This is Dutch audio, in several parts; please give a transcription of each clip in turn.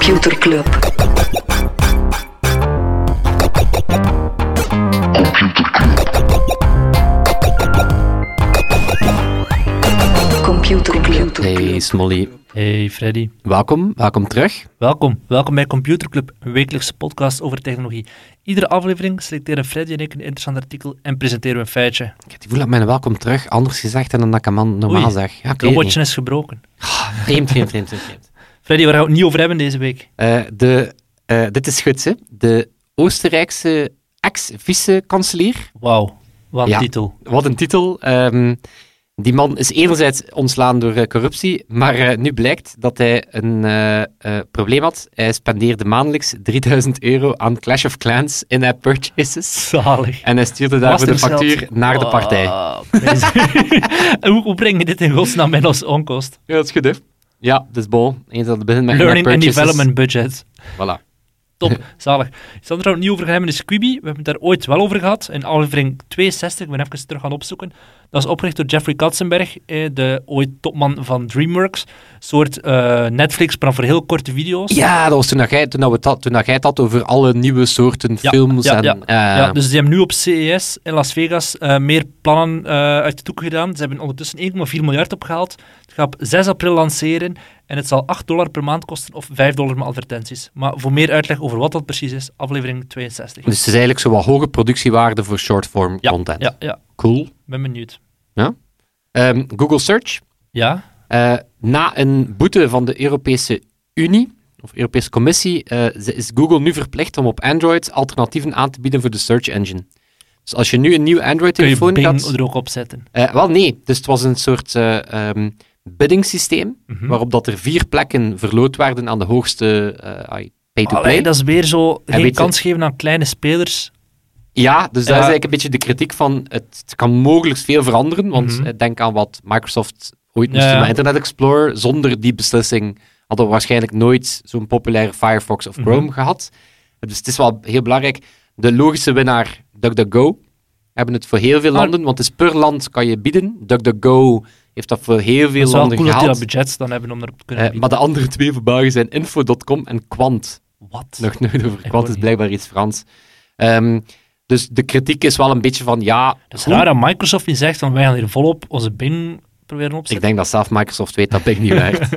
Computer Club. Computer Club. Hey Smolly, Hey Freddy, welkom, welkom terug. welkom. Welkom bij Computer Club, een wekelijkse podcast over technologie. Iedere aflevering selecteren Freddy en ik een interessant artikel en presenteren we een feitje. Ik heb die voel dat mijn welkom terug anders gezegd dan dat ik hem man normaal Oei, zeg. Ja, Het weet robotje is gebroken. Vreemd, vreemd, vreemd, vreemd. Freddy, waar gaan we het niet over hebben deze week? Eh, de, eh, dit is goed, hè. De Oostenrijkse ex-vice-kanselier. Wauw, wat een Ja. titel. Wat een titel. Ehm, die man is enerzijds ontslaan door eh, corruptie, maar eh, nu blijkt dat hij een eh, eh, probleem had. Hij spendeerde maandelijks 3000 euro aan Clash of Clans in-app purchases. Zalig. En hij stuurde daarvoor de factuur naar de partij. Hoe, hoe breng je dit in godsnaam bij als onkost? Ja, dat is goed, hè? Ja, dat is bol. Eens dat het begint met Learning and purchases. development budget. Voilà. Top, zalig. Waar we het niet over gaan hebben is Quibi. We hebben het daar ooit wel over gehad. In aflevering 62, ik ben even terug gaan opzoeken. Dat is opgericht door Jeffrey Katzenberg, eh, de ooit topman van DreamWorks. Een soort eh, Netflix, maar voor heel korte video's. Ja, dat was toen, dat jij, toen, dat we het had- toen dat jij het had over alle nieuwe soorten Ja, films. ja, en, ja. eh, Ja, dus die hebben nu op CES in Las Vegas meer plannen uit de doeken gedaan. Ze hebben ondertussen 1,4 miljard opgehaald. Het gaat op 6 april lanceren en het zal 8 dollar per maand kosten of 5 dollar met advertenties. Maar voor meer uitleg over wat dat precies is, aflevering 62. Dus het is eigenlijk zo wat hoge productiewaarde voor short-form ja, content. ja, ja, Cool. ben benieuwd. Ehm, Google Search. Ja, Eh, na een boete van de Europese Unie, of Europese Commissie, eh, is Google nu verplicht om op Android alternatieven aan te bieden voor de search engine. Dus als je nu een nieuw kun je Android-telefoon Bing gaat... er ook op zetten. Eh, wel, nee. Dus het was een soort eh ehm biddingsysteem, Mhm. waarop dat er vier plekken verloot werden aan de hoogste eh, pay-to-play. Dat is weer zo geen kans geven aan kleine spelers. Ja, dus dat Ja. is eigenlijk een beetje de kritiek van het, kan mogelijk veel veranderen, want Mhm. eh, denk aan wat Microsoft ooit moest doen met Internet Explorer. Zonder die beslissing hadden we waarschijnlijk nooit zo'n populaire Firefox of Chrome Mhm. gehad. Dus het is wel heel belangrijk. De logische winnaar, DuckDuckGo, hebben het voor heel veel landen, want het is per land kan je bieden. DuckDuckGo heeft dat voor heel Het veel landen cool dat die gehaald. dat budget dan hebben om erop te kunnen Eh, maar de andere twee België zijn info.com en Quant. Wat? Nog nooit over Ik Quant, is blijkbaar iets Frans. Ehm, dus de kritiek is wel een beetje van, ja... Dat is goed. raar dat Microsoft niet zegt, van wij gaan hier volop onze Bing proberen Ik opzetten. denk dat zelf Microsoft weet dat Bing niet werkt.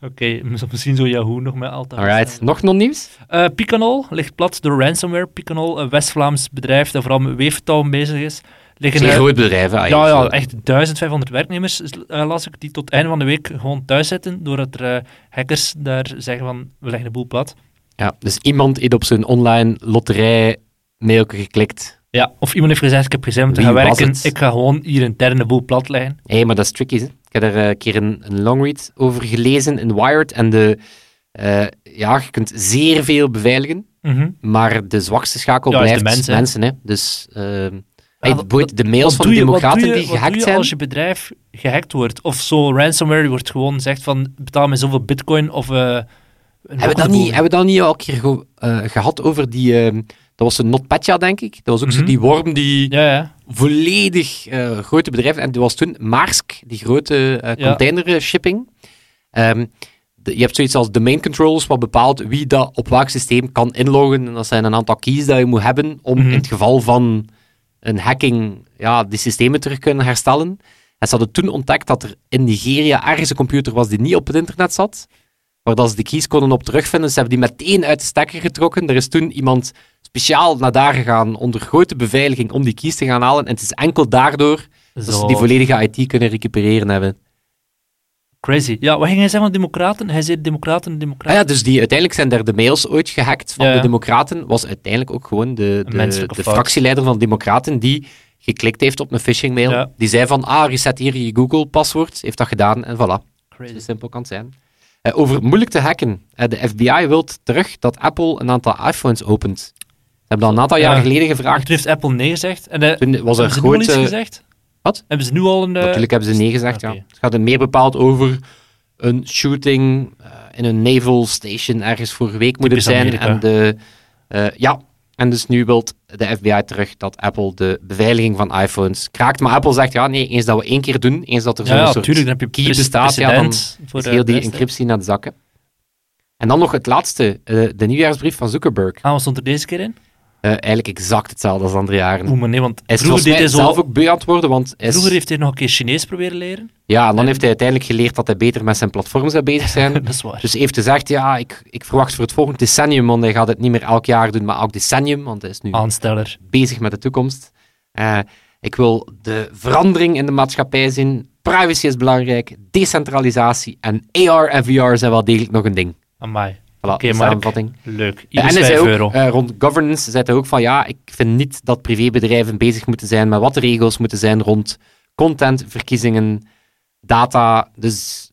Oké, misschien zo Yahoo nog met altijd. Alright, nog non-nieuws? Eh Picanol ligt plat door ransomware. Picanol, een West-Vlaams bedrijf dat vooral met weefgetouw bezig is. Liggen, Zeer groot bedrijf, ja, eigenlijk. ja, Zo. echt 1500 werknemers eh, las ik, die tot het einde van de week gewoon thuis zitten, doordat er eh, hackers daar zeggen van, we leggen de boel plat. Ja, dus iemand heeft op zijn online loterij mailje geklikt. Ja, of iemand heeft gezegd, ik heb gezin om te gaan werken, ik ga gewoon hier intern de boel plat leggen. Hé, maar dat is tricky, hè. Ik heb er eh, een keer een, een longread over gelezen in Wired. En de, ja, je kunt zeer veel beveiligen, Mhm. maar de zwakste schakel Ja, de blijft hè. mensen. Hè. Dus ehm, hey, wat- boeit de mails van de democraten je- die gehackt je zijn. als je bedrijf gehackt wordt? Of zo ransomware wordt gewoon zegt van, betaal me zoveel bitcoin of... een Hebben we, dat niet, hebben we dat niet al een keer ge- eh, gehad over die... ehm, dat was een NotPetya, denk ik. Dat was ook zo Mhm. die worm die Ja, ja. volledig eh, grote bedrijven... En die was toen Maersk, die grote container shipping. Ehm, de- je hebt zoiets als domain controls, wat bepaalt wie dat op welk systeem kan inloggen. En dat zijn een aantal keys dat je moet hebben om Mhm. in het geval van een hacking ja, die systemen terug kunnen herstellen. En ze hadden toen ontdekt dat er in Nigeria ergens een computer was die niet op het internet zat, waar dat ze de keys konden op terugvinden. Ze hebben die meteen uit de stekker getrokken. Er is toen iemand speciaal naar daar gegaan onder grote beveiliging om die keys te gaan halen. En het is enkel daardoor dat ze die volledige IT kunnen recupereren hebben. Crazy. Ja, wat ging hij zeggen van democraten? Hij zei democraten, Ah democraten. ja, dus die, uiteindelijk zijn er de mails ooit gehackt van Ja, ja. de Democraten. Was uiteindelijk ook gewoon de, de, de fractieleider van de Democraten die geklikt heeft op een phishing mail. Ja. Die zei van, ah, reset hier je Google-paswoord. Heeft dat gedaan en voilà. Crazy. Zo simpel kan het zijn. Eh, over moeilijk te hacken. Eh, de FBI wil terug dat Apple een aantal iPhones opent. Ze hebben dat een aantal Ja. jaar geleden gevraagd. Toen heeft Apple nee gezegd. En eh, Toen was er grote... gezegd? Wat? Hebben ze nu al een... eh, Natuurlijk hebben ze nee gezegd, Oké. ja. Het gaat er meer bepaald over een shooting eh, in een naval station ergens vorige week moet het zijn. Amerika. En de, eh, ja, en dus nu wil de FBI terug dat Apple de beveiliging van iPhones kraakt. Maar Apple zegt, ja, nee, eens dat we één keer doen, eens dat er zo'n Ja, ja, soort tuurlijk. Dan heb je key bestaat, ja, dan voor is heel die encryptie naar de zakken. En dan nog het laatste, de nieuwjaarsbrief van Zuckerberg. Ah, wat stond er deze keer in? Eh, eigenlijk exact hetzelfde als de andere jaren. Maar nee, want Hij vroeger, deed hij zelf ook beu aan het worden, want hij is- vroeger heeft hij nog een keer Chinees proberen leren. ja, en dan heeft hij uiteindelijk geleerd dat hij beter met zijn platform zou bezig zijn. Dat is waar. Dus hij heeft gezegd, ja, ik, ik verwacht voor het volgende decennium, want hij gaat het niet meer elk jaar doen, maar elk decennium, want hij is nu Aansteller. bezig met de toekomst. Eh, ik wil de verandering in de maatschappij zien. Privacy is belangrijk, decentralisatie en AR en VR zijn wel degelijk nog een ding. Amai. Voilà, samenvatting. Leuk. Ja, Hier en hij zei 5 ook, euro. eh, rond governance, zei hij ook van ja, ik vind niet dat privébedrijven bezig moeten zijn met wat de regels moeten zijn rond content, verkiezingen, data. Dus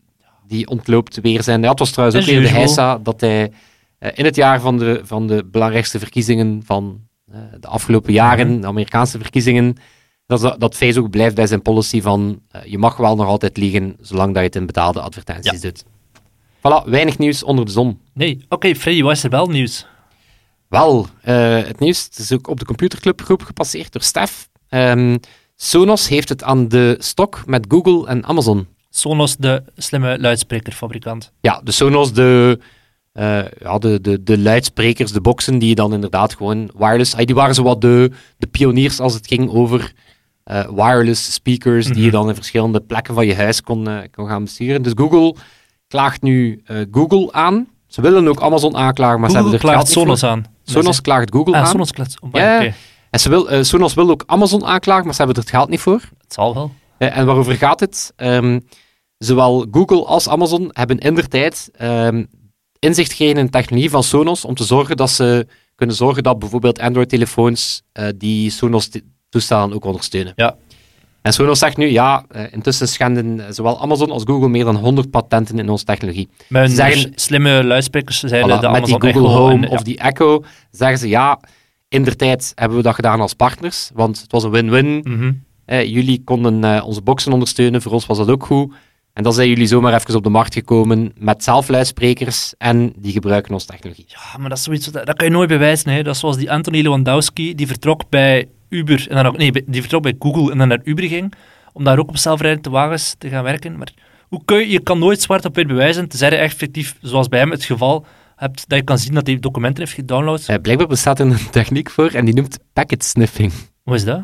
die ontloopt weer zijn. Ja, het was trouwens ook weer de heisa dat hij eh, in het jaar van de, van de belangrijkste verkiezingen van eh, de afgelopen jaren, Mhm. de Amerikaanse verkiezingen, dat, dat Facebook blijft bij zijn policy van je mag wel nog altijd liegen zolang dat je het in betaalde advertenties doet. Voilà, weinig nieuws onder de zon. Nee, oké, Freddy, wat is er wel nieuws? Wel, eh, het nieuws het is ook op de Computerclub groep gepasseerd door Stef. Ehm, Sonos heeft het aan de stok met Google en Amazon. Sonos, de slimme luidsprekerfabrikant. Ja, de Sonos, de, eh, ja, de, de, de luidsprekers, de boxen, die je dan inderdaad gewoon wireless... Die waren zo wat de, de pioniers als het ging over eh, wireless speakers, die je Mhm. dan in verschillende plekken van je huis kon, kon gaan besturen. Dus Google klaagt nu eh, Google aan. Ze willen ook Amazon aanklagen, maar ze hebben er geld Sonos aan. Sonos klaagt Google Ah, aan. Sonos klaagt. Oh, Ja. En ze wil, eh, Sonos wil ook Amazon aanklagen, maar ze hebben er het geld niet voor. Het zal wel. Eh, en waarover gaat het? Ehm, zowel Google als Amazon hebben in der tijd ehm, inzicht gekregen in de technologie van Sonos om te zorgen dat ze kunnen zorgen dat bijvoorbeeld Android-telefoons die Sonos-toestellen ook ondersteunen. Ja. En Sonos zegt nu, ja, eh, intussen schenden eh, zowel Amazon als Google meer dan 100 patenten in onze technologie. Met zeggen- slimme luidsprekers zijn Voilà, de met die Amazon Google Echo Home en- ja. of die Echo zeggen ze, ja, in der tijd hebben we dat gedaan als partners, want het was een win-win. Mhm. Eh, jullie konden onze boxen ondersteunen, voor ons was dat ook goed. En dan zijn jullie zomaar even op de markt gekomen met zelfluidsprekers en die gebruiken onze technologie. Ja, maar dat is zoiets, dat, dat kan je nooit bewijzen. Hè. Dat is zoals die Anthony Lewandowski, die vertrok bij Uber, en dan ook, nee, die vertrok bij Google en dan naar Uber ging, om daar ook op zelfrijdende wagens te gaan werken. Maar hoe kun je, je kan nooit zwart op wit bewijzen, tenzij je effectief, zoals bij hem het geval, hebt, dat je kan zien dat hij documenten heeft gedownload. Eh, blijkbaar bestaat er een techniek voor en die noemt packet sniffing. Hoe is dat?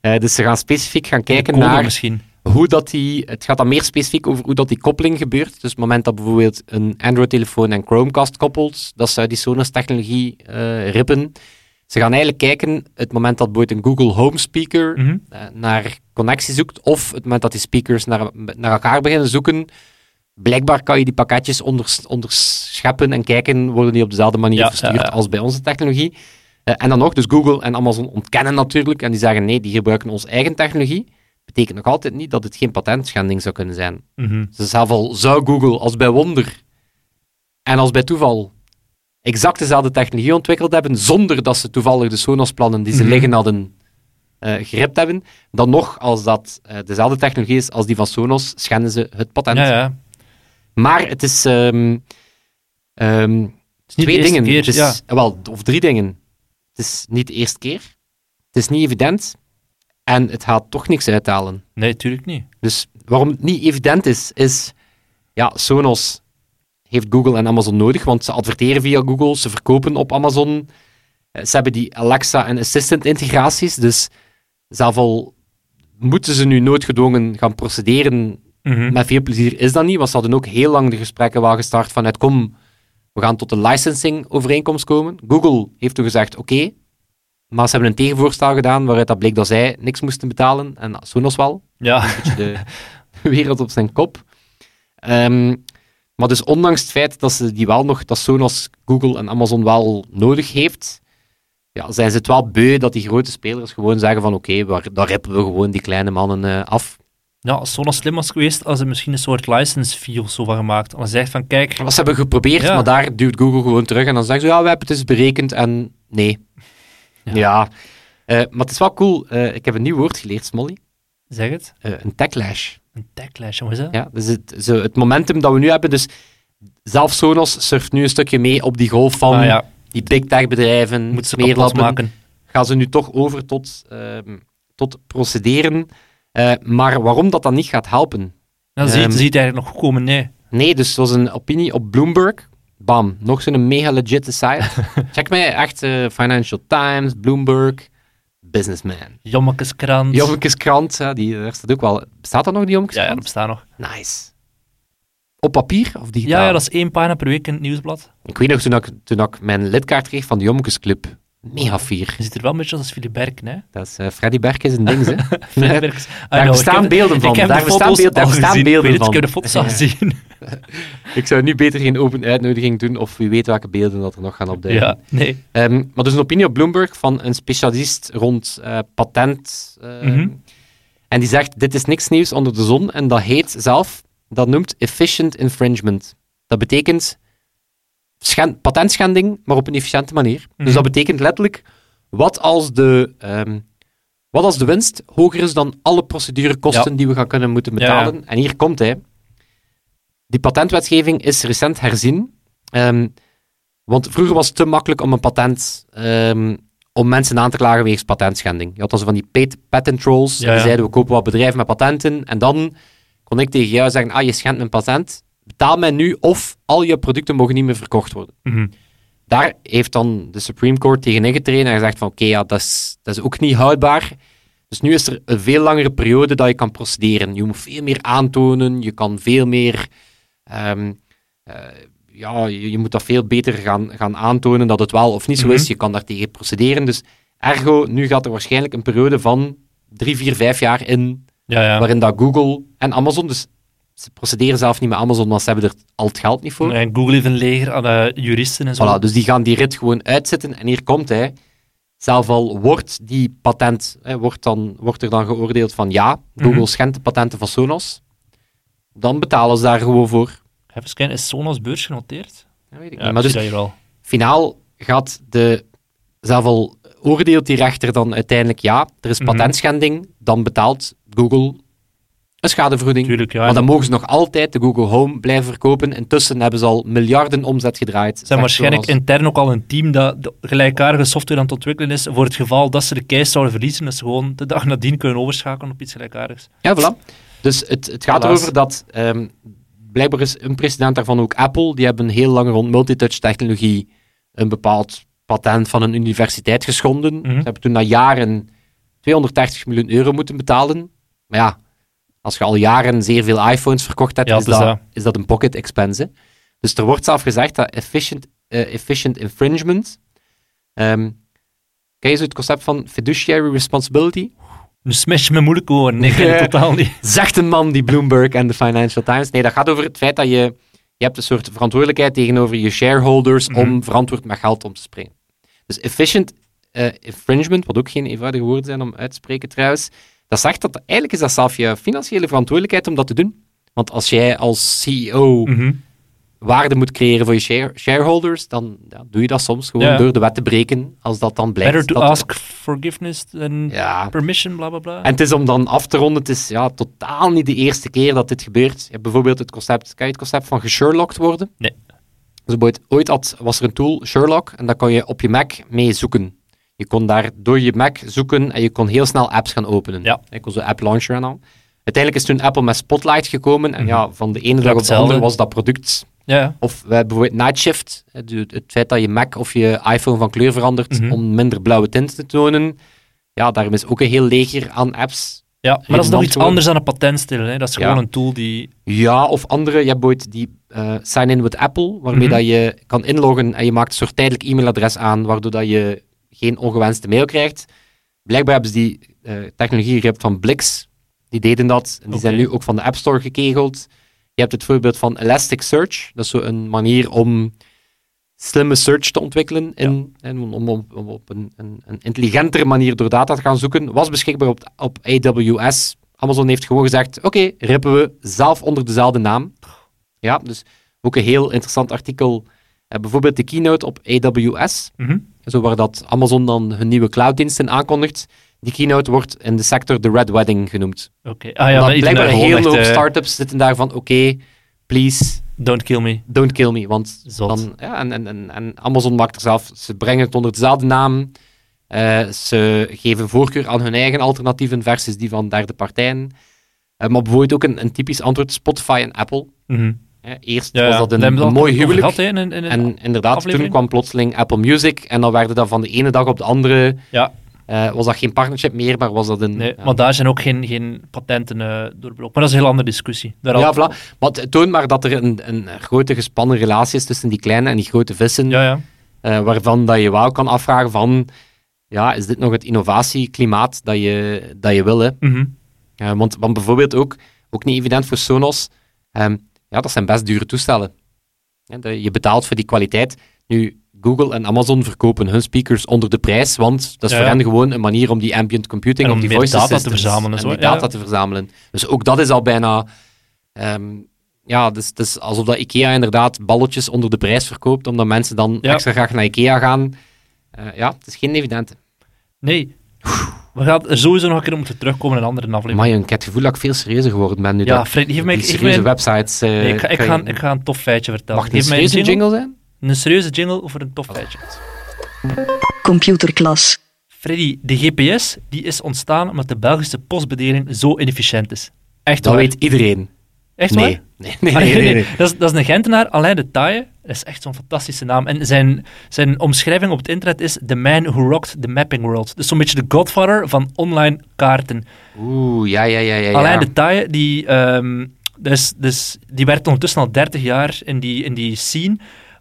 Eh, dus ze gaan specifiek gaan kijken naar misschien. hoe dat die... Het gaat dan meer specifiek over hoe dat die koppeling gebeurt. Dus op het moment dat bijvoorbeeld een Android-telefoon en Chromecast koppelt, dat zou die Sonos-technologie eh, rippen. Ze gaan eigenlijk kijken, het moment dat bijvoorbeeld een Google Home speaker Mhm. eh, naar connectie zoekt, of het moment dat die speakers naar, naar elkaar beginnen zoeken, blijkbaar kan je die pakketjes onders, onderscheppen en kijken, worden die op dezelfde manier Ja, verstuurd ja, als bij onze technologie. Eh, en dan nog, dus Google en Amazon ontkennen natuurlijk, en die zeggen nee, die gebruiken onze eigen technologie. Betekent nog altijd niet dat het geen patentschending zou kunnen zijn. Mhm. Dus zelfs al zou Google als bij wonder en als bij toeval exact dezelfde technologie ontwikkeld hebben, zonder dat ze toevallig de Sonos-plannen die ze Mhm. liggen hadden eh gegript hebben, dan nog, als dat eh, dezelfde technologie is als die van Sonos, schenden ze het patent. Ja, ja. Maar het is ehm, ehm, Het is niet twee dingen. keer, Het is, ja. eh, wel, of drie dingen. Het is niet de eerste keer. Het is niet evident. En het gaat toch niks uithalen. Nee, tuurlijk niet. Dus waarom het niet evident is, is... Ja, Sonos heeft Google en Amazon nodig, want ze adverteren via Google, ze verkopen op Amazon. Eh, Ze hebben die Alexa en Assistant integraties, dus zelf al moeten ze nu noodgedwongen gaan procederen Mhm. met veel plezier is dat niet, want ze hadden ook heel lang de gesprekken wel gestart vanuit kom, we gaan tot een licensing overeenkomst komen. Google heeft toen gezegd oké, maar ze hebben een tegenvoorstel gedaan waaruit dat bleek dat zij niks moesten betalen en Sonos wel. Ja. Een beetje de wereld op zijn kop. Ehm, maar dus ondanks het feit dat ze die wel nog, dat Sonos, Google en Amazon wel nodig heeft, ja, zijn ze het wel beu dat die grote spelers gewoon zeggen van oké, daar rippen we gewoon die kleine mannen eh, af. Ja, als Sonos slim was geweest, als ze misschien een soort license fee of zo van gemaakt. Als ze zegt van, kijk, ze hebben geprobeerd, Ja. maar daar duwt Google gewoon terug en dan zeggen ze, ja, we hebben het eens berekend en nee. Ja. Ja. Eh, maar het is wel cool. Eh, ik heb een nieuw woord geleerd, Smolly. zeg het, een techlash. Een techlash, hoe is dat? Ja, dus het, zo het momentum dat we nu hebben, dus zelf Sonos surft nu een stukje mee op die golf van Ah, ja, die big tech bedrijven, moet ze maken. Gaan ze nu toch over tot, ehm, tot procederen. Eh, maar waarom dat dan niet gaat helpen? Zie je Ehm, zie je het eigenlijk nog goed komen, nee. Nee, dus was een opinie op Bloomberg. bam, nog zo'n mega legitte site. Check mij echt eh, Financial Times, Bloomberg, Businessman. Jommekeskrant. Jommekeskrant, die, daar staat ook wel... Bestaat dat nog, die Ja, ja, dat Jommekeskrant? bestaat nog. Nice. Op papier of digitaal? Ja, ja, dat is één pagina per week in het nieuwsblad. Ik weet nog, toen ik, toen ik mijn lidkaart kreeg van de Jommekesclub, mega fier. Je ziet er wel een beetje als Philip Berken, hè? Dat is eh, Freddy Berkes een ding, hè. Berkens. I Daar know, bestaan heb- beelden van. Ik heb Daar de bestaan daar beelden van. Ik heb de foto's al Ja. gezien. Ik zou nu beter geen open uitnodiging doen, of wie weet welke beelden dat er nog gaan opduiken. Ja, nee. Ehm, maar dus een opinie op Bloomberg van een specialist rond eh, patent. ehm, Mhm. En die zegt, dit is niks nieuws onder de zon. En dat heet zelf, dat noemt efficient infringement. Dat betekent schen- patentschending, maar op een efficiënte manier. Dus Mhm. dat betekent letterlijk, wat als de... ehm, wat als de winst hoger is dan alle procedurekosten die we gaan kunnen moeten Ja, ja. betalen? En hier komt hij. Die patentwetgeving is recent herzien. Ehm, want vroeger was het te makkelijk om een patent ehm, om mensen aan te klagen wegens patentschending. Je had dan zo van die pat- patent trolls. Die zeiden we kopen wat bedrijven met patenten. En dan kon ik tegen jou zeggen: ah, je schendt mijn patent. Betaal mij nu of al je producten mogen niet meer verkocht worden. Mhm. Daar heeft dan de Supreme Court tegen ingetreden en gezegd van oké, ja, dat is, dat is ook niet houdbaar. Dus nu is er een veel langere periode dat je kan procederen. Je moet veel meer aantonen, je kan veel meer... ehm, eh, ja, je, je moet dat veel beter gaan, gaan aantonen dat het wel of niet zo Mhm. is. Je kan daartegen procederen. Dus ergo, nu gaat er waarschijnlijk een periode van drie, vier, vijf jaar in, Ja, ja. waarin dat Google en Amazon, dus ze procederen zelf niet met Amazon, want ze hebben er al het geld niet voor. En Google heeft een leger aan juristen en zo. Voilà, dus die gaan die rit gewoon uitzetten. En hier komt hij. Zelf al wordt die patent, hè, wordt, dan, wordt er dan geoordeeld van ja, Google Mhm. schendt de patenten van Sonos. Dan betalen ze daar gewoon voor. Even is Sonos beurs genoteerd? Dat weet ik Ja, niet. Maar dus dat al. finaal gaat de, zelf al oordeelt die rechter dan uiteindelijk ja, er is Mhm. patentschending, dan betaalt Google een schadevergoeding. Tuurlijk, ja. Maar dan mogen ze nog altijd de Google Home blijven verkopen. Intussen hebben ze al miljarden omzet gedraaid. Ze zijn waarschijnlijk intern ook al een team dat de gelijkaardige software aan het ontwikkelen is voor het geval dat ze de case zouden verliezen, dat ze gewoon de dag nadien kunnen overschakelen op iets gelijkaardigs. Ja, voilà. Dus het, het gaat Helaas. erover dat ehm, blijkbaar is een president daarvan ook Apple. Die hebben heel lang rond multitouch technologie een bepaald patent van een universiteit geschonden. Mhm. Ze hebben toen na jaren 230 miljoen euro moeten betalen. Maar ja, als je al jaren zeer veel iPhones verkocht hebt, Ja, is, is dat, dat. is dat een pocket expense. hè. Dus er wordt zelf gezegd dat efficient, eh, efficient infringement. ehm ken je zo het concept van fiduciary responsibility? Nu smash je me moeilijk horen. Nee, ik ken het totaal niet. Zegt een man die Bloomberg en de Financial Times. Nee, dat gaat over het feit dat je... Je hebt een soort verantwoordelijkheid tegenover je shareholders Mhm. om verantwoord met geld om te springen. Dus efficient eh, infringement, wat ook geen eenvoudige woorden zijn om uit te spreken trouwens, dat zegt dat eigenlijk is dat zelf je financiële verantwoordelijkheid om dat te doen. Want als jij als CEO Mhm. waarde moet creëren voor je share- shareholders, dan ja, doe je dat soms gewoon Ja. door de wet te breken, als dat dan blijkt. Better to dat- ask forgiveness than Ja, permission, bla bla bla. en het is om dan af te ronden, het is ja, totaal niet de eerste keer dat dit gebeurt. Je hebt bijvoorbeeld het concept, kan je het concept van gesherlocked worden? Nee. Dus bijvoorbeeld, ooit had, was er een tool, Sherlock, en daar kon je op je Mac mee zoeken. Je kon daar door je Mac zoeken en je kon heel snel apps gaan openen. Ja. Je kon zo app launcher en al. Uiteindelijk is toen Apple met Spotlight gekomen en Mhm. ja, van de ene dag op de andere was dat product ja, of we hebben bijvoorbeeld Night Shift, hè, de- het feit dat je Mac of je iPhone van kleur verandert Mhm. om minder blauwe tint te tonen. Ja, daarom is ook een heel leger aan apps. ja, maar dat is nog iets worden. anders dan een patent stellen. Hè. Dat is Ja. gewoon een tool die... Ja, of andere. Je hebt bijvoorbeeld die eh, sign-in with Apple, waarmee Mhm. dat je kan inloggen en je maakt een soort tijdelijk e-mailadres aan, waardoor dat je geen ongewenste mail krijgt. Blijkbaar hebben ze die eh, technologie gegrepen van Blix. Die deden dat. En die zijn nu ook van de App Store gekegeld. Je hebt het voorbeeld van Elasticsearch. Dat is zo een manier om slimme search te ontwikkelen. In, en om, om, om op een, een, een intelligentere manier door data te gaan zoeken. Was beschikbaar op, op AWS. Amazon heeft gewoon gezegd, oké, rippen we zelf onder dezelfde naam. Ja, dus ook een heel interessant artikel. Eh, bijvoorbeeld de keynote op AWS. Mhm. Zo waar dat Amazon dan hun nieuwe clouddiensten aankondigt. Die keynote wordt in de sector de Red Wedding genoemd. Oké. Ah ja, blijkbaar een hele hoop eh, startups zitten daar van, oké, please, Don't kill me. don't kill me. Want Zot. dan, ja, en, en, en, en Amazon maakt er zelf, ze brengen het onder dezelfde naam. Eh, ze geven voorkeur aan hun eigen alternatieven versus die van derde partijen. Eh, maar bijvoorbeeld ook een, een typisch antwoord, Spotify en Apple. Hè, Eerst Ja, was dat een, mooi huwelijk. gehad, hè, in, in, in- En inderdaad, aflevering. toen kwam plotseling Apple Music en dan werden dat van de ene dag op de andere... ja, eh, was dat geen partnership meer, maar was dat een... nee, ja. maar daar zijn ook geen, geen patenten eh doorbroken. Maar dat is een heel andere discussie. Daar Ja, voilà. Maar het toont maar dat er een, een grote gespannen relatie is tussen die kleine en die grote vissen, ja, ja. eh, waarvan dat je wel kan afvragen van, ja, is dit nog het innovatieklimaat dat je, dat je wil, hè? Mhm. Want, want bijvoorbeeld ook, ook niet evident voor Sonos, ehm, ja, dat zijn best dure toestellen. Je betaalt voor die kwaliteit. Nu, Google en Amazon verkopen hun speakers onder de prijs, want dat is Ja, voor hen gewoon een manier om die ambient computing, En om die voice data te verzamelen en die data ja. te verzamelen. Dus ook dat is al bijna... ehm, ja, dus het is alsof dat IKEA inderdaad balletjes onder de prijs verkoopt, omdat mensen dan extra graag naar IKEA gaan. Eh, ja, het is geen evidente. Nee. We gaan er sowieso nog een keer op moeten terugkomen in een andere aflevering. Maar ik heb het gevoel dat ik veel serieuzer geworden ben nu. ja, dat Fred, geef mij, die serieuze websites... eh, nee, ik, ga, ik, kan ga, je- ik ga een tof feitje vertellen. Mag het een geef mij een serieuze jingle, jingle zijn? een serieuze jingle over een tof feitje. Computerklas. Freddy, de GPS die is ontstaan omdat de Belgische postbedeling zo inefficiënt is. Echt Dat waar. weet iedereen. Echt nee. waar? Nee, nee, nee, nee, nee. Dat, is, dat is een Gentenaar, Alain de Taille. Dat is echt zo'n fantastische naam. En zijn, zijn omschrijving op het internet is The Man Who Rocked the Mapping World. Dus zo'n beetje de godfather van online kaarten. Oeh, ja, ja, ja, ja. ja. Alain de Taille, die, ehm, dus, dus, die werkt ondertussen al 30 jaar in die, in die scene.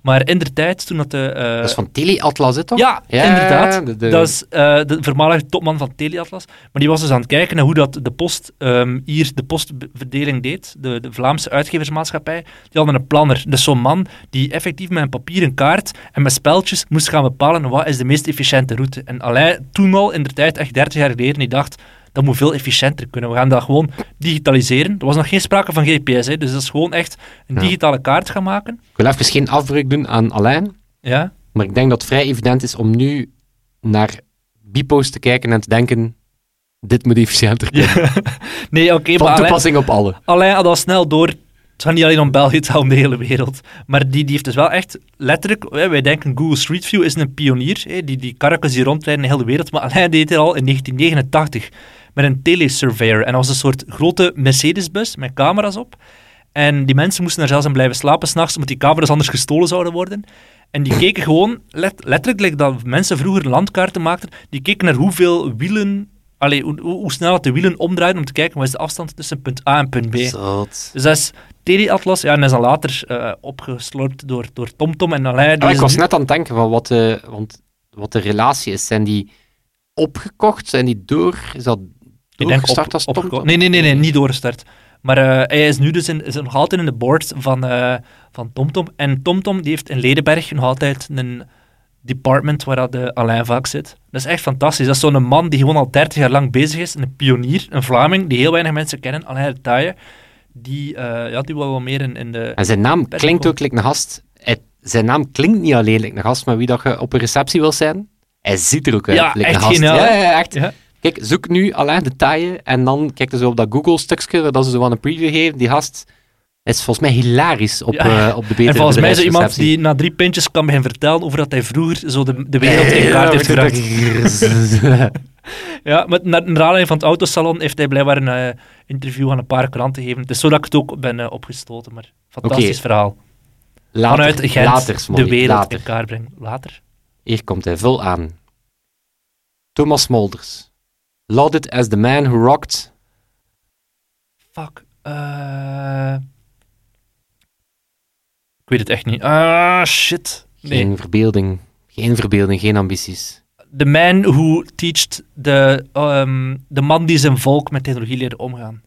Maar in de tijd, toen dat de... eh, Dat is van Teleatlas, hè, toch? ja, inderdaad. de- de- Dat is eh, de voormalige topman van Teleatlas. Maar die was dus aan het kijken naar hoe dat de post ehm, hier de postverdeling deed. De, de Vlaamse uitgeversmaatschappij. Die hadden een planner. Dus zo'n man die effectief met een papieren kaart en met speltjes moest gaan bepalen wat is de meest efficiënte route. En Alain toen al, in de tijd, echt 30 jaar geleden, die dacht... Dat moet veel efficiënter kunnen. We gaan dat gewoon digitaliseren. Er was nog geen sprake van GPS, hè, dus dat is gewoon echt een Ja. digitale kaart gaan maken. Ik wil even geen afbreuk doen aan Alain, Ja, maar ik denk dat het vrij evident is om nu naar Bipost te kijken en te denken, dit moet efficiënter kunnen. Nee, oké, maar Van Alain- toepassing op alle. Alain had al snel door. Het gaat niet alleen om België, het gaat om de hele wereld. Maar die, die heeft dus wel echt letterlijk... Wij denken Google Street View is een pionier. Die, die karretjes die rondrijden in de hele wereld. Maar Alain deed het al in 1989 met een telesurveyor. En dat was een soort grote Mercedes-bus met camera's op. En die mensen moesten er zelfs in blijven slapen s'nachts, omdat die camera's anders gestolen zouden worden. En die keken gewoon, let- letterlijk, like dat mensen vroeger landkaarten maakten, die keken naar hoeveel wielen... Allee, hoe, hoe snel dat de wielen omdraaien om te kijken wat is de afstand tussen punt A en punt B. Zot. Dus dat is Teleatlas, ja, en dat is dan later eh, opgeslorpt door, door TomTom en Ja, ik was net aan het denken van wat de, want, wat de relatie is. Zijn die opgekocht? Zijn die door? Is dat Ik denk op- als TomTom? Nee, nee, nee, nee, niet doorgestart. Maar eh, hij is nu dus in, is nog altijd in de board van, eh, van TomTom. En TomTom die heeft in Ledenberg nog altijd een department waar dat de Alain vaak zit. Dat is echt fantastisch. Dat is zo'n man die gewoon al 30 jaar lang bezig is. Een pionier, een Vlaming, die heel weinig mensen kennen. Alain de Taille. Die, eh, ja, die wil wel meer in, in de... En zijn naam klinkt ook like een gast. Hij- zijn naam klinkt niet alleen like een gast met wie dat je op een receptie wil zijn. Hij ziet er ook uit Ja, like echt een gast. geniaal, Ja, hè? ja, ja, echt. Ja. Kijk, zoek nu alleen de taille en dan kijk zo op dat Google-stukje dat ze zo aan een preview geven. Die gast is volgens mij hilarisch op, Ja. eh, op de betere En volgens mij is er iemand die na drie pintjes kan beginnen vertellen over dat hij vroeger zo de, de wereld in kaart heeft gebracht. Ja, met naar naar aanleiding van het autosalon heeft hij blijkbaar een eh, interview aan een paar kranten gegeven. Het is zo dat ik het ook ben eh, opgestoten, maar fantastisch verhaal. Later, Vanuit Gent later, Smolly, de wereld later. in kaart brengen. Later? Hier komt hij vol aan. Thomas Smolders. Lauded as the man who rocked... Fuck. eh Ik weet het echt niet. Ah, shit. Nee. Geen verbeelding, geen verbeelding, geen ambities. The man who teached de, ehm, de man die zijn volk met technologie leerde omgaan.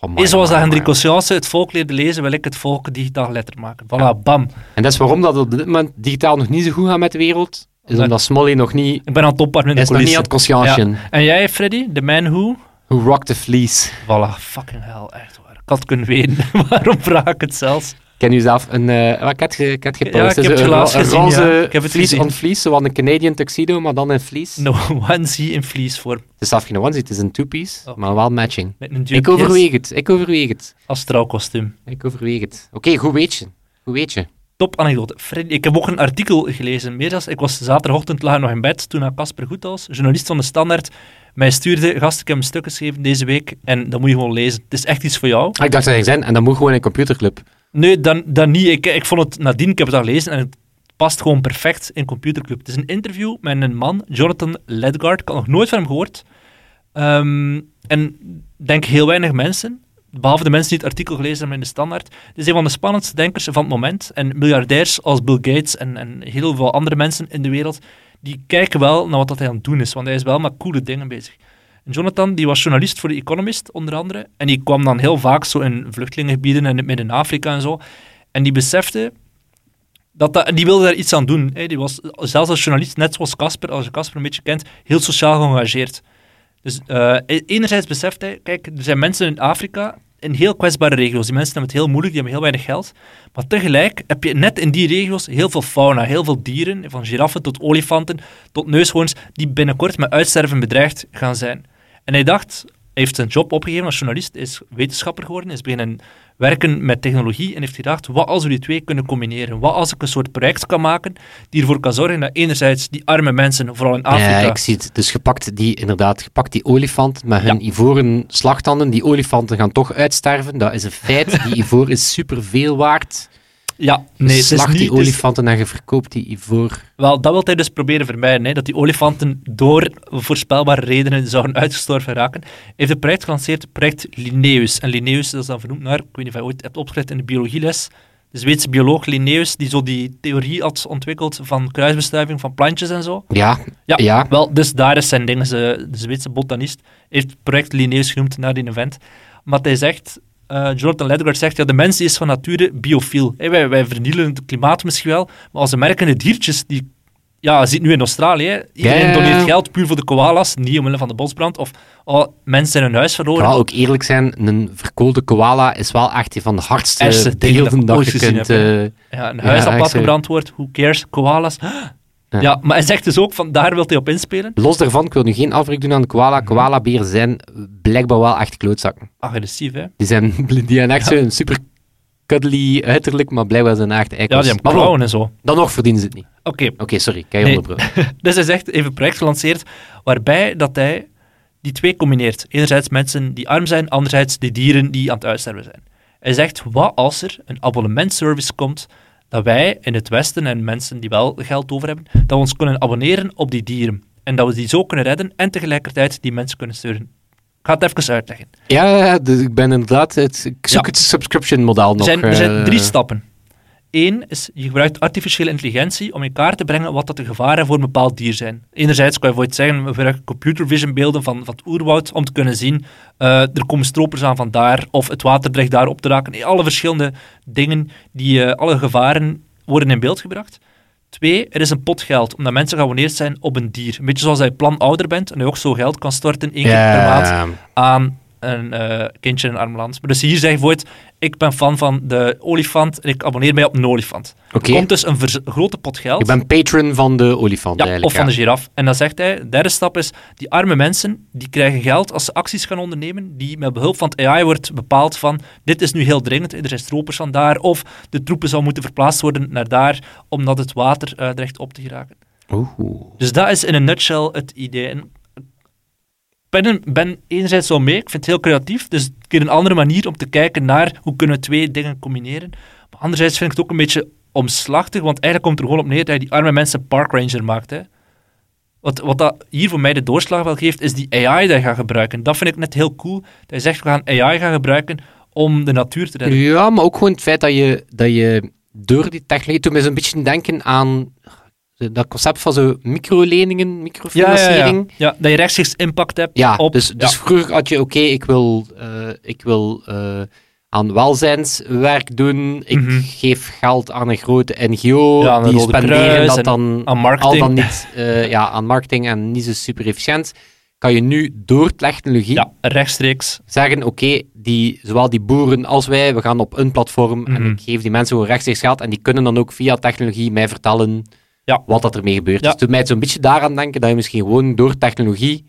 Oh, my, Is zoals dat. Hendrik Conscience het volk leerde lezen, wil ik het volk digitaal letter maken. Voilà, bam. En dat is waarom dat op dit moment digitaal nog niet zo goed gaat met de wereld. Is omdat Smolly nog niet... Ik ben aan het opwarmen in Hij de is nog niet aan het conscientien. En jij, Freddy? The man who? Who rocked the fleece. Voilà, fucking hell, echt waar. Ik had kunnen weten. Waarom vraag ik het zelfs? Ken u zelf een... eh wat ik had, ik had gepost. Ja, ik heb het helaas een gezien, roze ja. Ik heb het fleece gezien. on fleece. Een Canadian tuxedo, maar dan in fleece. No onesie in vliesvorm. Het is zelf geen onesie, het is een two-piece, Oké. maar wel matching. Ik overweeg het, ik overweeg het. als trouwkostuum. Ik overweeg het. Oké, goed weet je. Goed weet je. Top anekdote. Freddy, ik heb ook een artikel gelezen. Meer dan, ik was zaterdagochtend laag nog in bed toen Casper Goethals, journalist van de Standaard, mij stuurde, gast, ik heb een stuk geschreven deze week en dat moet je gewoon lezen. Het is echt iets voor jou. Ah, ik dacht dat hij zijn, en dat moet gewoon in computerclub. Nee, dan, dan niet. Ik, ik vond het nadien, ik heb het al gelezen en het past gewoon perfect in Computerclub. Het is een interview met een man, Jonathan Ledgard. Ik had nog nooit van hem gehoord. Ehm, en denk heel weinig mensen, behalve de mensen die het artikel gelezen hebben in de standaard. Is een van de spannendste denkers van het moment. En miljardairs als Bill Gates en, en heel veel andere mensen in de wereld, die kijken wel naar wat dat hij aan het doen is. Want hij is wel met coole dingen bezig. En Jonathan die was journalist voor The Economist, onder andere. En die kwam dan heel vaak zo in vluchtelingengebieden en in het Midden-Afrika en zo. En die besefte dat, dat en die wilde daar iets aan doen. Hè. Die was zelfs als journalist, net zoals Casper, als je Casper een beetje kent, heel sociaal geëngageerd. Dus eh, enerzijds beseft hij, kijk, er zijn mensen in Afrika, in heel kwetsbare regio's. Die mensen hebben het heel moeilijk, die hebben heel weinig geld. Maar tegelijk heb je net in die regio's heel veel fauna, heel veel dieren, van giraffen tot olifanten, tot neushoorns, die binnenkort met uitsterven bedreigd gaan zijn. En hij dacht, heeft zijn job opgegeven als journalist, is wetenschapper geworden, is beginnen werken met technologie en heeft gedacht, wat als we die twee kunnen combineren? Wat als ik een soort project kan maken die ervoor kan zorgen dat enerzijds die arme mensen, vooral in Afrika... Ja, ik zie het. Dus gepakt die, inderdaad, gepakt die olifant met hun ivoren slagtanden. Die olifanten gaan toch uitsterven. Dat is een feit. Die ivoor is superveel waard. Ja, nee, je slacht die olifanten en je verkoopt die ivoor. Wel, dat wil hij dus proberen vermijden. Hè, dat die olifanten door voorspelbare redenen zouden uitgestorven raken. Hij heeft een project gelanceerd, project Linnaeus. En Linnaeus dat is dan vernoemd naar, ik weet niet of je ooit hebt opgeleid in de biologieles, de Zweedse bioloog Linnaeus, die zo die theorie had ontwikkeld van kruisbestuiving van plantjes en zo. Ja, ja. ja. Wel, dus daar is zijn ding. De Zweedse botanist heeft project Linnaeus genoemd naar die event. Maar hij zegt, uh, Jonathan Ledgard zegt, ja, de mens is van nature biofiel. wij, wij vernielen het klimaat misschien wel, maar als de merkende diertjes, die, ja, je ziet nu in Australië, iedereen ja, doneert geld puur voor de koalas, niet omwille van de bosbrand, of oh, mensen zijn hun huis verloren. Vooral ook eerlijk zijn, een verkoolde koala is wel echt een van de hardste beelden dat, dat je kunt... Uh, ja, een huis dat platgebrand wordt, who cares, koalas... Ja. maar hij zegt dus ook van daar wil hij op inspelen. Los daarvan, ik wil nu geen afbreuk doen aan de koala. Mhm. Koala-beren zijn blijkbaar wel echt klootzakken. Agressief, hè? Die zijn, die zijn echt ja. super cuddly uiterlijk, maar blijkbaar zijn echt eikels. Ja, die hebben klauwen en zo. Dan nog verdienen ze het niet. Oké. Oké, sorry. Kijk nee. dus hij zegt, even een project gelanceerd, waarbij dat hij die twee combineert. Enerzijds mensen die arm zijn, anderzijds de dieren die aan het uitsterven zijn. Hij zegt, wat als er een abonnementservice komt dat wij in het Westen en mensen die wel geld over hebben, dat we ons kunnen abonneren op die dieren. En dat we die zo kunnen redden en tegelijkertijd die mensen kunnen steunen. Ik ga het even uitleggen. Ja, dus ik ben inderdaad... Het, ik zoek het subscription model nog. Er zijn, er zijn drie stappen. Eén is, je gebruikt artificiële intelligentie om in kaart te brengen wat dat de gevaren voor een bepaald dier zijn. Enerzijds kan je bijvoorbeeld zeggen, we gebruiken computer vision beelden van, van het oerwoud om te kunnen zien, uh, er komen stropers aan van daar, of het water dreigt daar op te raken. Alle verschillende dingen, die, uh, alle gevaren worden in beeld gebracht. Twee, er is een pot geld, omdat mensen geabonneerd zijn op een dier. Een beetje zoals je plan ouder bent en je ook zo geld kan storten één keer per maand aan een uh, kindje in een arm land. Maar dus hier zeg je bijvoorbeeld, ik ben fan van de olifant en ik abonneer mij op een olifant. Okay. komt dus een grote pot geld. Ik ben patron van de olifant ja, eigenlijk. of van de giraf. En dan zegt hij, de derde stap is, die arme mensen, die krijgen geld als ze acties gaan ondernemen, die met behulp van het AI wordt bepaald van, dit is nu heel dringend, er zijn stropers van daar, of de troepen zou moeten verplaatst worden naar daar, omdat het water uh, dreigt op te geraken. Oeh. Dus dat is in een nutshell het idee. En ben, ben enerzijds wel mee, ik vind het heel creatief, dus een keer een andere manier om te kijken naar hoe kunnen we twee dingen combineren. Maar anderzijds vind ik het ook een beetje omslachtig, want eigenlijk komt er gewoon op neer dat je die arme mensen park ranger maakt. Hè. Wat, wat dat hier voor mij de doorslag wel geeft, is die AI die je gaat gebruiken. Dat vind ik net heel cool, dat je zegt, we gaan AI gaan gebruiken om de natuur te redden. Ja, maar ook gewoon het feit dat je, dat je door die technologie, toen me zo'n beetje denken aan dat concept van zo microleningen, microfinanciering. Ja, ja, ja. dat je rechtstreeks impact hebt ja, op... Dus, dus vroeger had je, oké, ik wil, uh, ik wil uh, aan welzijnswerk doen, ik mm -hmm. geef geld aan een grote NGO, die spenderen dat dan aan marketing. al dan niet uh, ja, aan marketing en niet zo super efficiënt. Kan je nu door technologie ja, rechtstreeks zeggen: Oké, die, zowel die boeren als wij, we gaan op een platform mm -hmm. en Mhm. ik geef die mensen gewoon rechtstreeks geld en die kunnen dan ook via technologie mij vertellen ja. wat dat ermee gebeurt. Ja. Dus het doet mij zo'n beetje daaraan denken dat je misschien gewoon door technologie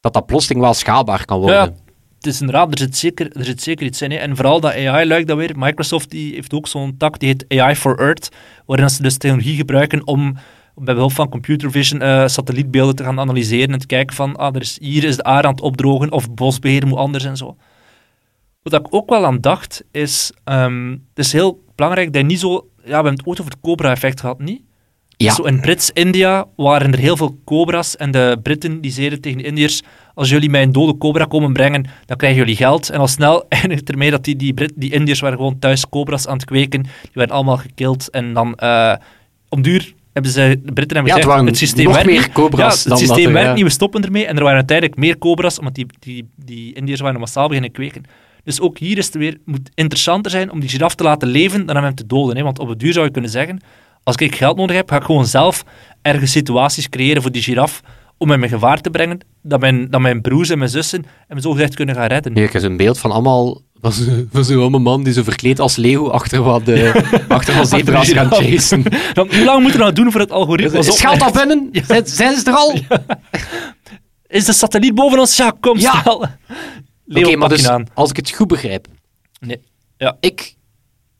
dat dat plotseling wel schaalbaar kan worden. Ja, het is inderdaad, er zit zeker, er zit zeker iets in. Hè. En vooral dat AI-luik dat weer. Microsoft die heeft ook zo'n tak, die heet AI for Earth, waarin ze dus technologie gebruiken om bij behulp van computer vision uh, satellietbeelden te gaan analyseren en te kijken van, ah, er is, hier is de aarde aan het opdrogen, of bosbeheer moet anders en zo. Wat ik ook wel aan dacht, is... ehm, het is heel belangrijk dat je niet zo... Ja, we hebben het ooit over het Cobra-effect gehad, niet? Ja. Zo in Brits-India waren er heel veel cobra's en de Britten die zeiden tegen de Indiërs als jullie mij een dode cobra komen brengen, dan krijgen jullie geld. En al snel eindigt ermee dat die, die, Brit, die Indiërs waren gewoon thuis cobra's aan het kweken. Die werden allemaal gekild. En dan, eh om duur, hebben ze, de Britten hebben Ja, het gezegd, het systeem werkt meer cobra's Ja, het systeem er, werkt ja. niet, we stoppen ermee. En er waren uiteindelijk meer cobra's, omdat die, die, die Indiërs waren massaal beginnen kweken. Dus ook hier is het weer, moet interessanter zijn om die giraf te laten leven dan om hem te doden. Hè? Want op het duur zou je kunnen zeggen, als ik geld nodig heb, ga ik gewoon zelf ergens situaties creëren voor die giraf om hem in gevaar te brengen, dat mijn, dat mijn broers en mijn zussen hem zogezegd kunnen gaan redden. Nu, ik heb zo'n beeld van allemaal... Van zo- zo'n man die zo verkleed als leeuw achter wat, achter wat zebra's gaan chasen. Dan, hoe lang moeten we nou doen voor het algoritme? Is geld al binnen? Zijn, zijn ze er al? Is de satelliet boven ons? Ja, kom, Ja. snel. Oké, maar dus, aan. als ik het goed begrijp. Nee. Ja. Ik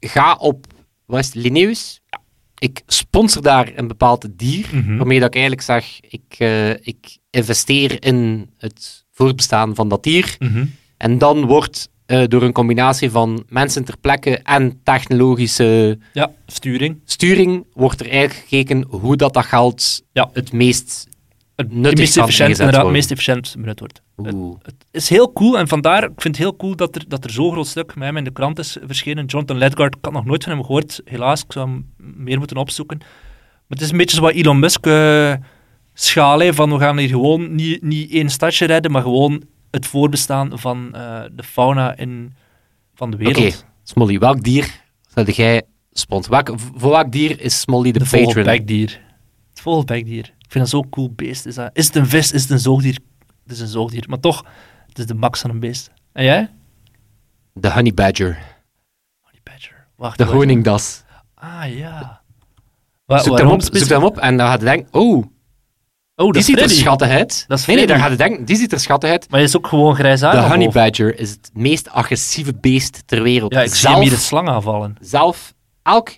ga op, wat is het, Linnaeus? Ik sponsor daar een bepaald dier, Mhm. waarmee dat ik eigenlijk zeg, ik, eh, ik investeer in het voortbestaan van dat dier. Mhm. En dan wordt eh, door een combinatie van mensen ter plekke en technologische Ja, sturing. sturing, wordt er eigenlijk gekeken hoe dat, dat geld Ja. het meest Het meest efficiënt, inderdaad, meest efficiënt benut wordt. Het, het is heel cool en vandaar, ik vind het heel cool dat er, dat er zo'n groot stuk met hem in de krant is verschenen. Jonathan Ledgard, ik had nog nooit van hem gehoord, helaas, ik zou hem meer moeten opzoeken. Maar het is een beetje zoals Elon Musk eh schaal, hè, van we gaan hier gewoon niet, niet één stadje redden, maar gewoon het voorbestaan van eh, de fauna in, van de Oké, wereld. Smolly, welk dier zou jij sponsoren? Welk, voor welk dier is Smolly de, De patron? vogelbekdier. Het vogelbekdier. Ik vind dat zo'n cool beest. Is, dat. is het een vis? Is het een zoogdier? Het is een zoogdier. Maar toch, het is de max van een beest. En jij? De honey badger. Honey badger. Wacht. De honingdas. Ah, ja. Wa Zoek hem, op, zoek hem op en dan gaat je denken, oh, Oh, dat die ziet er schattig uit. Dat is nee, nee, dan gaat je denken, die ziet er schattig uit. Maar je is ook gewoon grijs De aan. honey badger is het meest agressieve beest ter wereld. Ja, ik zie zelf, hem hier de slang aanvallen. zelf, elk,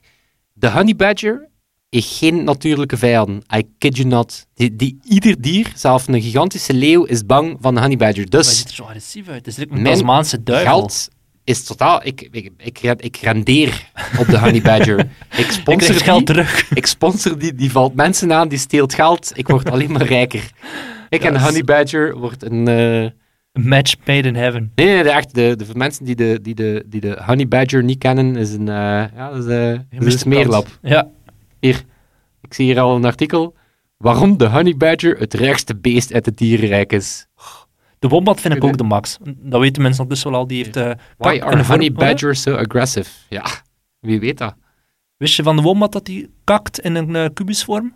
de honey badger geen natuurlijke vijanden. I kid you not. Die, die, ieder dier, zelfs een gigantische leeuw, is bang van de honey badger. Maar Dus ziet er zo agressief uit. Het is een Tasmaanse duivel. geld is totaal... Ik, ik, ik, ik rendeer op de honey badger. Ik Ik sponsor krijg die. geld terug. Ik sponsor die, die valt mensen aan, die steelt geld. Ik word alleen maar rijker. Ik en de Honey Badger wordt een... eh, Een match made in heaven. Nee, nee, de, echt, de, de voor mensen die de, die, de, die de Honey Badger niet kennen, is een, eh ja, dat is, eh, dat is een smeerlap. Ja. Hier, ik zie hier al een artikel. Waarom de Honey Badger het rijkste beest uit het dierenrijk is. De wombat vind ik ook de max. Dat weten mensen ondertussen wel al. Die heeft... eh, Why are honey badgers so aggressive? Ja, wie weet dat. Wist je van de wombat dat hij kakt in een eh, kubusvorm?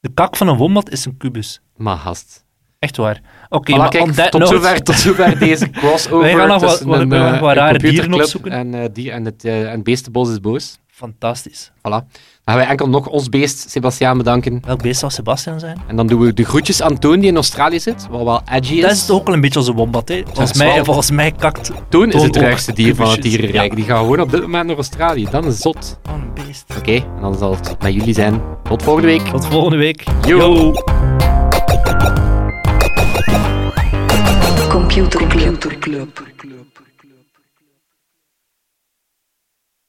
De kak van een wombat is een kubus. Maar gast. Echt waar. Oké, maar kijk, tot, zover, tot zover deze crossover Wij gaan nog wat- een, eh, wat rare dieren opzoeken. En, eh, die, en, het, en Beestenbos is boos. Fantastisch. Voilà. Dan gaan wij enkel nog ons beest, Sebastiaan, bedanken. Welk beest zou Sebastian zijn? En dan doen we de groetjes aan Toon, die in Australië zit, wat wel edgy is. Dat is toch ook wel een beetje als een wombat, hè? Volgens mij, wel- volgens mij kakt... Toon is het rijkste dier van het dierenrijk. Ja. Die gaat gewoon op dit moment naar Australië. Dan is zot. Oh, een beest. Oké, en dan zal het met jullie zijn. Tot volgende week. Tot volgende week. Yo. Computer Club.